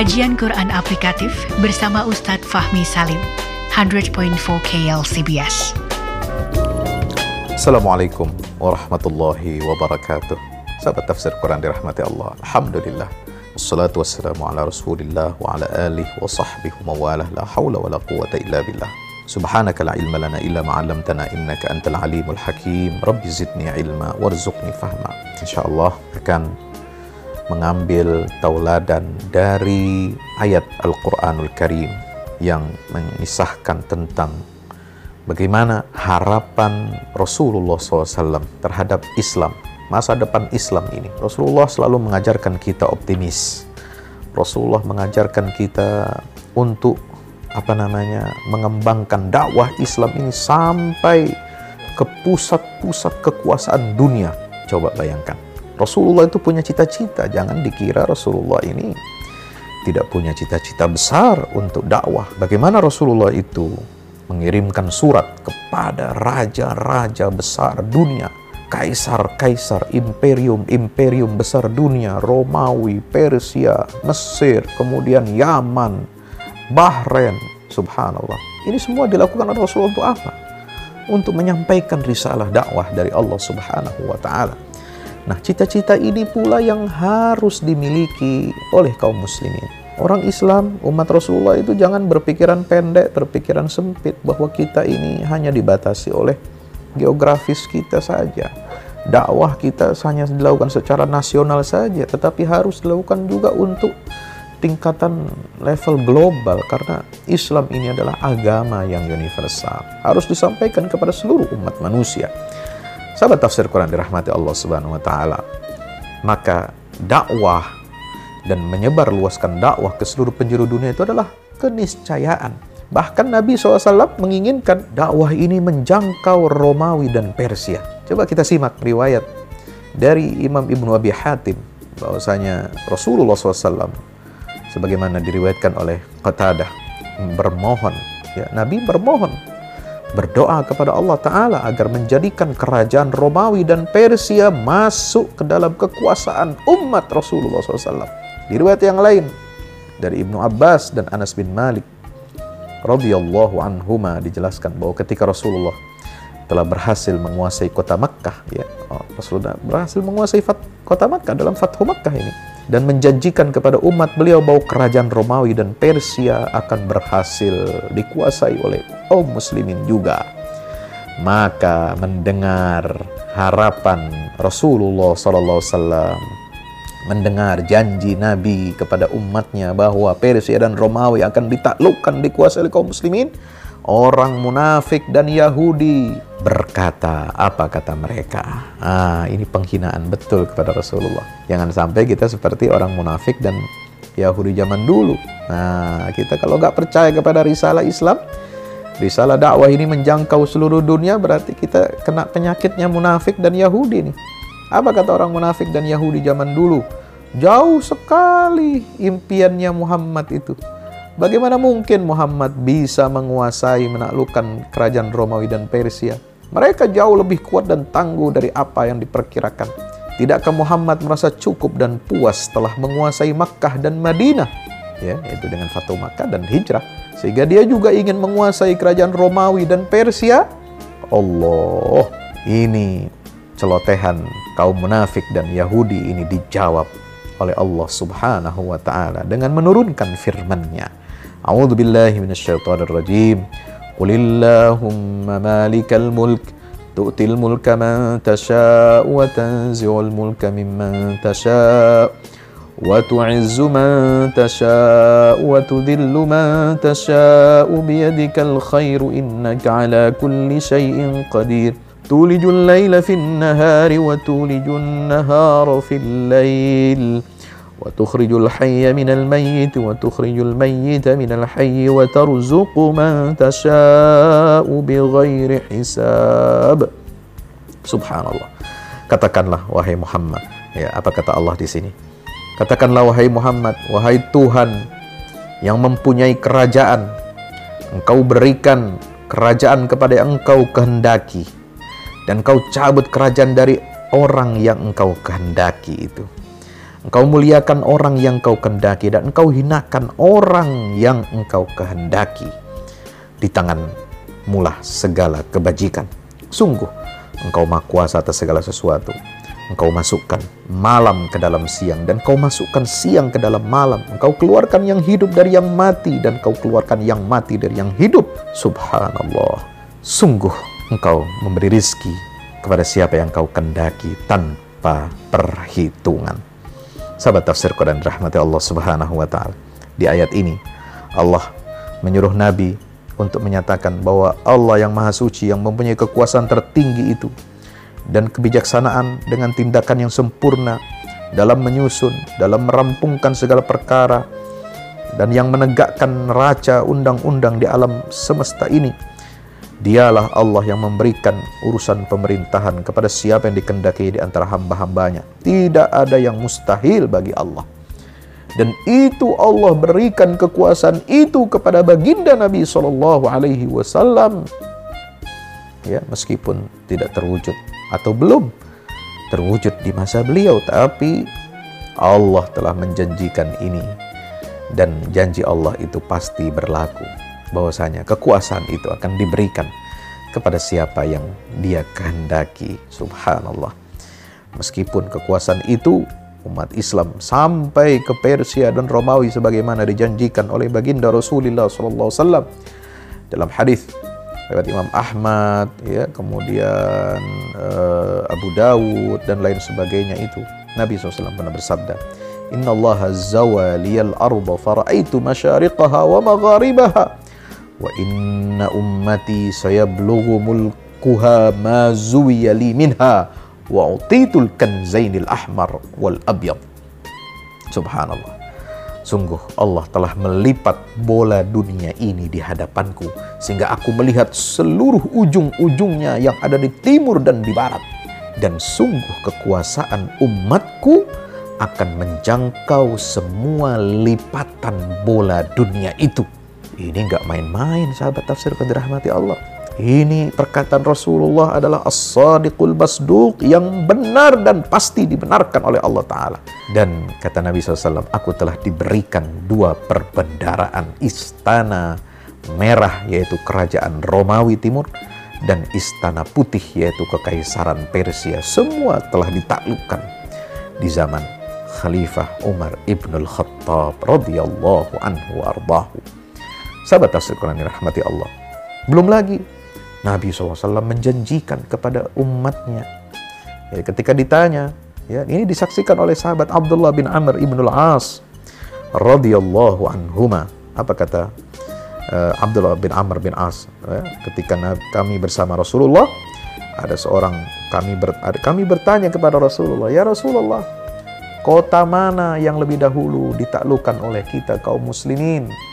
Kajian Quran Aplikatif bersama Ustadz Fahmi Salim, 100.4 KLCBS. Assalamualaikum warahmatullahi wabarakatuh. Sahabat tafsir Quran dirahmati Allah. Alhamdulillah. Wassalatu wassalamu ala rasulillah wa ala alihi wa sahbihi wa mawalah. La hawla wa la quwata illa billah. Subhanaka la ilma lana illa ma'allamtana innaka antal alimul hakim. Rabbi zidni ilma warzuqni fahma. InsyaAllah akan mengambil tauladan dari ayat Al-Quranul Karim yang mengisahkan tentang bagaimana harapan Rasulullah SAW terhadap Islam, masa depan Islam ini. Rasulullah selalu mengajarkan kita optimis. Rasulullah mengajarkan kita untuk apa namanya mengembangkan dakwah Islam ini sampai ke pusat-pusat kekuasaan dunia. Coba bayangkan Rasulullah itu punya cita-cita. Jangan dikira Rasulullah ini tidak punya cita-cita besar untuk dakwah. Bagaimana Rasulullah itu mengirimkan surat kepada raja-raja besar dunia, kaisar-kaisar, imperium-imperium besar dunia, Romawi, Persia, Mesir, kemudian Yaman, Bahrain, subhanallah. Ini semua dilakukan oleh Rasulullah untuk apa? Untuk menyampaikan risalah dakwah dari Allah Subhanahu wa taala. Nah, cita-cita ini pula yang harus dimiliki oleh kaum muslimin. Orang Islam, umat Rasulullah itu jangan berpikiran pendek, berpikiran sempit bahwa kita ini hanya dibatasi oleh geografis kita saja. Dakwah kita hanya dilakukan secara nasional saja, tetapi harus dilakukan juga untuk tingkatan level global karena Islam ini adalah agama yang universal. Harus disampaikan kepada seluruh umat manusia. Sahabat tafsir Quran dirahmati Allah Subhanahu wa taala. Maka dakwah dan menyebar luaskan dakwah ke seluruh penjuru dunia itu adalah keniscayaan. Bahkan Nabi SAW menginginkan dakwah ini menjangkau Romawi dan Persia. Coba kita simak riwayat dari Imam Ibnu Abi Hatim bahwasanya Rasulullah SAW sebagaimana diriwayatkan oleh Qatadah bermohon ya Nabi bermohon berdoa kepada Allah Ta'ala agar menjadikan kerajaan Romawi dan Persia masuk ke dalam kekuasaan umat Rasulullah SAW. Di riwayat yang lain dari Ibnu Abbas dan Anas bin Malik radhiyallahu anhuma dijelaskan bahwa ketika Rasulullah telah berhasil menguasai kota Makkah ya oh, Rasulullah berhasil menguasai kota Makkah dalam Fathu Makkah ini dan menjanjikan kepada umat beliau bahwa kerajaan Romawi dan Persia akan berhasil dikuasai oleh kaum muslimin juga. Maka mendengar harapan Rasulullah SAW, mendengar janji Nabi kepada umatnya bahwa Persia dan Romawi akan ditaklukkan dikuasai oleh kaum muslimin, orang munafik dan Yahudi berkata apa kata mereka? Ah ini penghinaan betul kepada Rasulullah. Jangan sampai kita seperti orang munafik dan Yahudi zaman dulu. Nah kita kalau nggak percaya kepada risalah Islam risalah dakwah ini menjangkau seluruh dunia berarti kita kena penyakitnya munafik dan Yahudi nih. Apa kata orang munafik dan Yahudi zaman dulu? Jauh sekali impiannya Muhammad itu Bagaimana mungkin Muhammad bisa menguasai menaklukkan kerajaan Romawi dan Persia? Mereka jauh lebih kuat dan tangguh dari apa yang diperkirakan. Tidakkah Muhammad merasa cukup dan puas setelah menguasai Makkah dan Madinah? Ya, yaitu dengan Fatu Makkah dan hijrah. Sehingga dia juga ingin menguasai kerajaan Romawi dan Persia. Allah, ini celotehan kaum munafik dan Yahudi ini dijawab oleh Allah Subhanahu wa taala dengan menurunkan firman-Nya. أعوذ بالله من الشيطان الرجيم. قل اللهم مالك الملك تؤتي الملك من تشاء وتنزع الملك ممن تشاء وتعز من تشاء وتذل من تشاء. بيدك الخير إنك على كل شيء قدير. تولج الليل في النهار وتولج النهار في الليل. وتخرج الحي من الميت وتخرج الميت من الحي وترزق من تشاء بغير حساب Subhanallah. Katakanlah wahai Muhammad, ya apa kata Allah di sini? Katakanlah wahai Muhammad, wahai Tuhan yang mempunyai kerajaan, Engkau berikan kerajaan kepada yang Engkau kehendaki dan Engkau cabut kerajaan dari orang yang Engkau kehendaki itu. Engkau muliakan orang yang kau kendaki dan engkau hinakan orang yang engkau kehendaki. Di tangan mulah segala kebajikan. Sungguh, engkau maha kuasa atas segala sesuatu. Engkau masukkan malam ke dalam siang dan kau masukkan siang ke dalam malam. Engkau keluarkan yang hidup dari yang mati dan kau keluarkan yang mati dari yang hidup. Subhanallah. Sungguh engkau memberi rizki kepada siapa yang kau kendaki tanpa perhitungan sahabat tafsir Quran rahmati Allah Subhanahu wa taala. Di ayat ini Allah menyuruh nabi untuk menyatakan bahwa Allah yang maha suci yang mempunyai kekuasaan tertinggi itu dan kebijaksanaan dengan tindakan yang sempurna dalam menyusun, dalam merampungkan segala perkara dan yang menegakkan raca undang-undang di alam semesta ini Dialah Allah yang memberikan urusan pemerintahan kepada siapa yang dikendaki di antara hamba-hambanya. Tidak ada yang mustahil bagi Allah. Dan itu Allah berikan kekuasaan itu kepada baginda Nabi Shallallahu Alaihi Wasallam. Ya, meskipun tidak terwujud atau belum terwujud di masa beliau, tapi Allah telah menjanjikan ini dan janji Allah itu pasti berlaku bahwasanya kekuasaan itu akan diberikan kepada siapa yang dia kehendaki. Subhanallah. Meskipun kekuasaan itu umat Islam sampai ke Persia dan Romawi sebagaimana dijanjikan oleh baginda Rasulullah SAW dalam hadis lewat Imam Ahmad ya kemudian uh, Abu Dawud dan lain sebagainya itu Nabi SAW pernah bersabda Inna Allah zawa liyal arba faraitu masyariqaha wa magharibaha wa inna ummati sayablughu mulkuha ma zuwiya minha wa utitul kanzainil ahmar wal abyad subhanallah Sungguh Allah telah melipat bola dunia ini di hadapanku sehingga aku melihat seluruh ujung-ujungnya yang ada di timur dan di barat. Dan sungguh kekuasaan umatku akan menjangkau semua lipatan bola dunia itu. Ini nggak main-main sahabat tafsir yang dirahmati Allah. Ini perkataan Rasulullah adalah as-sadiqul basduq yang benar dan pasti dibenarkan oleh Allah Ta'ala. Dan kata Nabi SAW, aku telah diberikan dua perbendaraan istana merah yaitu kerajaan Romawi Timur dan istana putih yaitu kekaisaran Persia. Semua telah ditaklukkan di zaman Khalifah Umar ibnul Khattab radhiyallahu anhu ardahu. Sahabat tafsir Quran rahmati Allah. Belum lagi Nabi SAW menjanjikan kepada umatnya. Ya, ketika ditanya, ya, ini disaksikan oleh sahabat Abdullah bin Amr ibn al-As radhiyallahu anhuma. Apa kata uh, Abdullah bin Amr bin As ya, ketika kami bersama Rasulullah ada seorang kami ber, kami bertanya kepada Rasulullah, "Ya Rasulullah, kota mana yang lebih dahulu ditaklukkan oleh kita kaum muslimin?"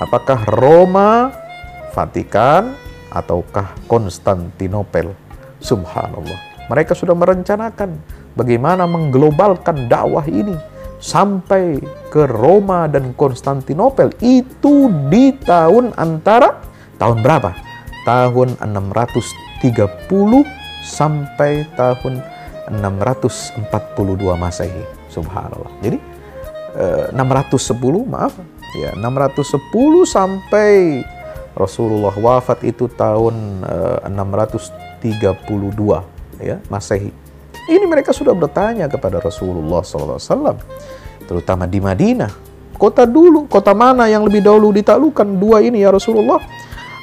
Apakah Roma, Vatikan, ataukah Konstantinopel? Subhanallah. Mereka sudah merencanakan bagaimana mengglobalkan dakwah ini sampai ke Roma dan Konstantinopel itu di tahun antara tahun berapa? Tahun 630 sampai tahun 642 Masehi. Subhanallah. Jadi 610 eh, maaf ya 610 sampai Rasulullah wafat itu tahun uh, eh, 632 ya Masehi. Ini mereka sudah bertanya kepada Rasulullah SAW, terutama di Madinah. Kota dulu, kota mana yang lebih dahulu ditaklukkan? Dua ini ya Rasulullah.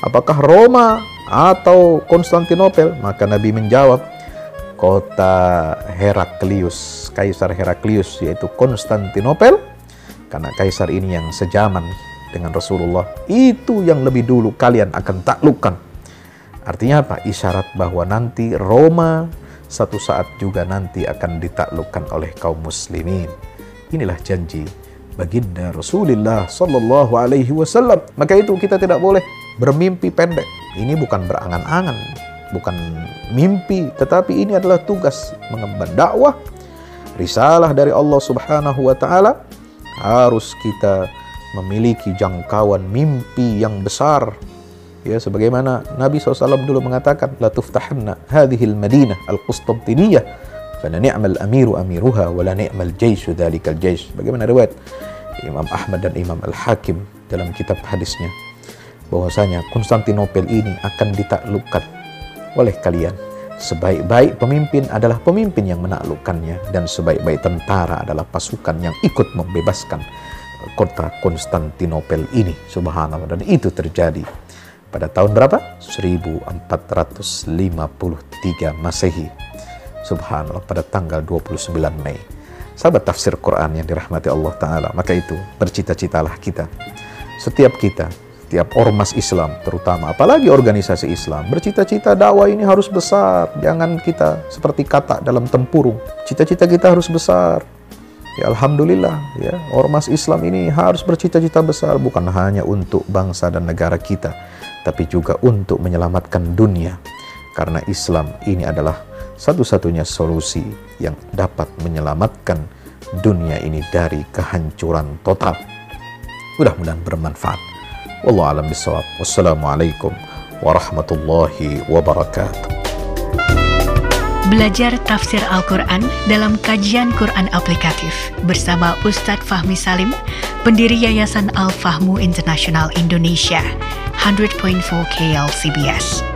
Apakah Roma atau Konstantinopel? Maka Nabi menjawab, kota Heraklius, Kaisar Heraklius yaitu Konstantinopel karena kaisar ini yang sejaman dengan Rasulullah, itu yang lebih dulu kalian akan taklukkan. Artinya apa? Isyarat bahwa nanti Roma satu saat juga nanti akan ditaklukkan oleh kaum muslimin. Inilah janji baginda Rasulullah Sallallahu Alaihi Wasallam. Maka itu kita tidak boleh bermimpi pendek. Ini bukan berangan-angan, bukan mimpi, tetapi ini adalah tugas mengemban dakwah, risalah dari Allah Subhanahu Wa Taala harus kita memiliki jangkauan mimpi yang besar ya sebagaimana Nabi SAW dulu mengatakan la tuftahanna hadhil madinah al-Qustantiniyah Karena ni'mal amiru amiruha wa la ni'mal jaishu dhalikal jais. Bagaimana riwayat Imam Ahmad dan Imam Al-Hakim dalam kitab hadisnya bahwasanya Konstantinopel ini akan ditaklukkan oleh kalian. Sebaik-baik pemimpin adalah pemimpin yang menaklukkannya dan sebaik-baik tentara adalah pasukan yang ikut membebaskan kota Konstantinopel ini. Subhanallah dan itu terjadi pada tahun berapa? 1453 Masehi. Subhanallah pada tanggal 29 Mei. Sahabat tafsir Quran yang dirahmati Allah Ta'ala. Maka itu bercita-citalah kita. Setiap kita, setiap ormas Islam terutama, apalagi organisasi Islam, bercita-cita dakwah ini harus besar. Jangan kita seperti kata dalam tempurung. Cita-cita kita harus besar. Ya Alhamdulillah ya ormas Islam ini harus bercita-cita besar bukan hanya untuk bangsa dan negara kita tapi juga untuk menyelamatkan dunia karena Islam ini adalah satu-satunya solusi yang dapat menyelamatkan dunia ini dari kehancuran total. Mudah-mudahan bermanfaat. Wallahu alam bisawab. Wassalamualaikum warahmatullahi wabarakatuh. Belajar tafsir Al-Quran dalam kajian Quran aplikatif bersama Ustadz Fahmi Salim, pendiri Yayasan Al-Fahmu International Indonesia, 100.4 KLCBS.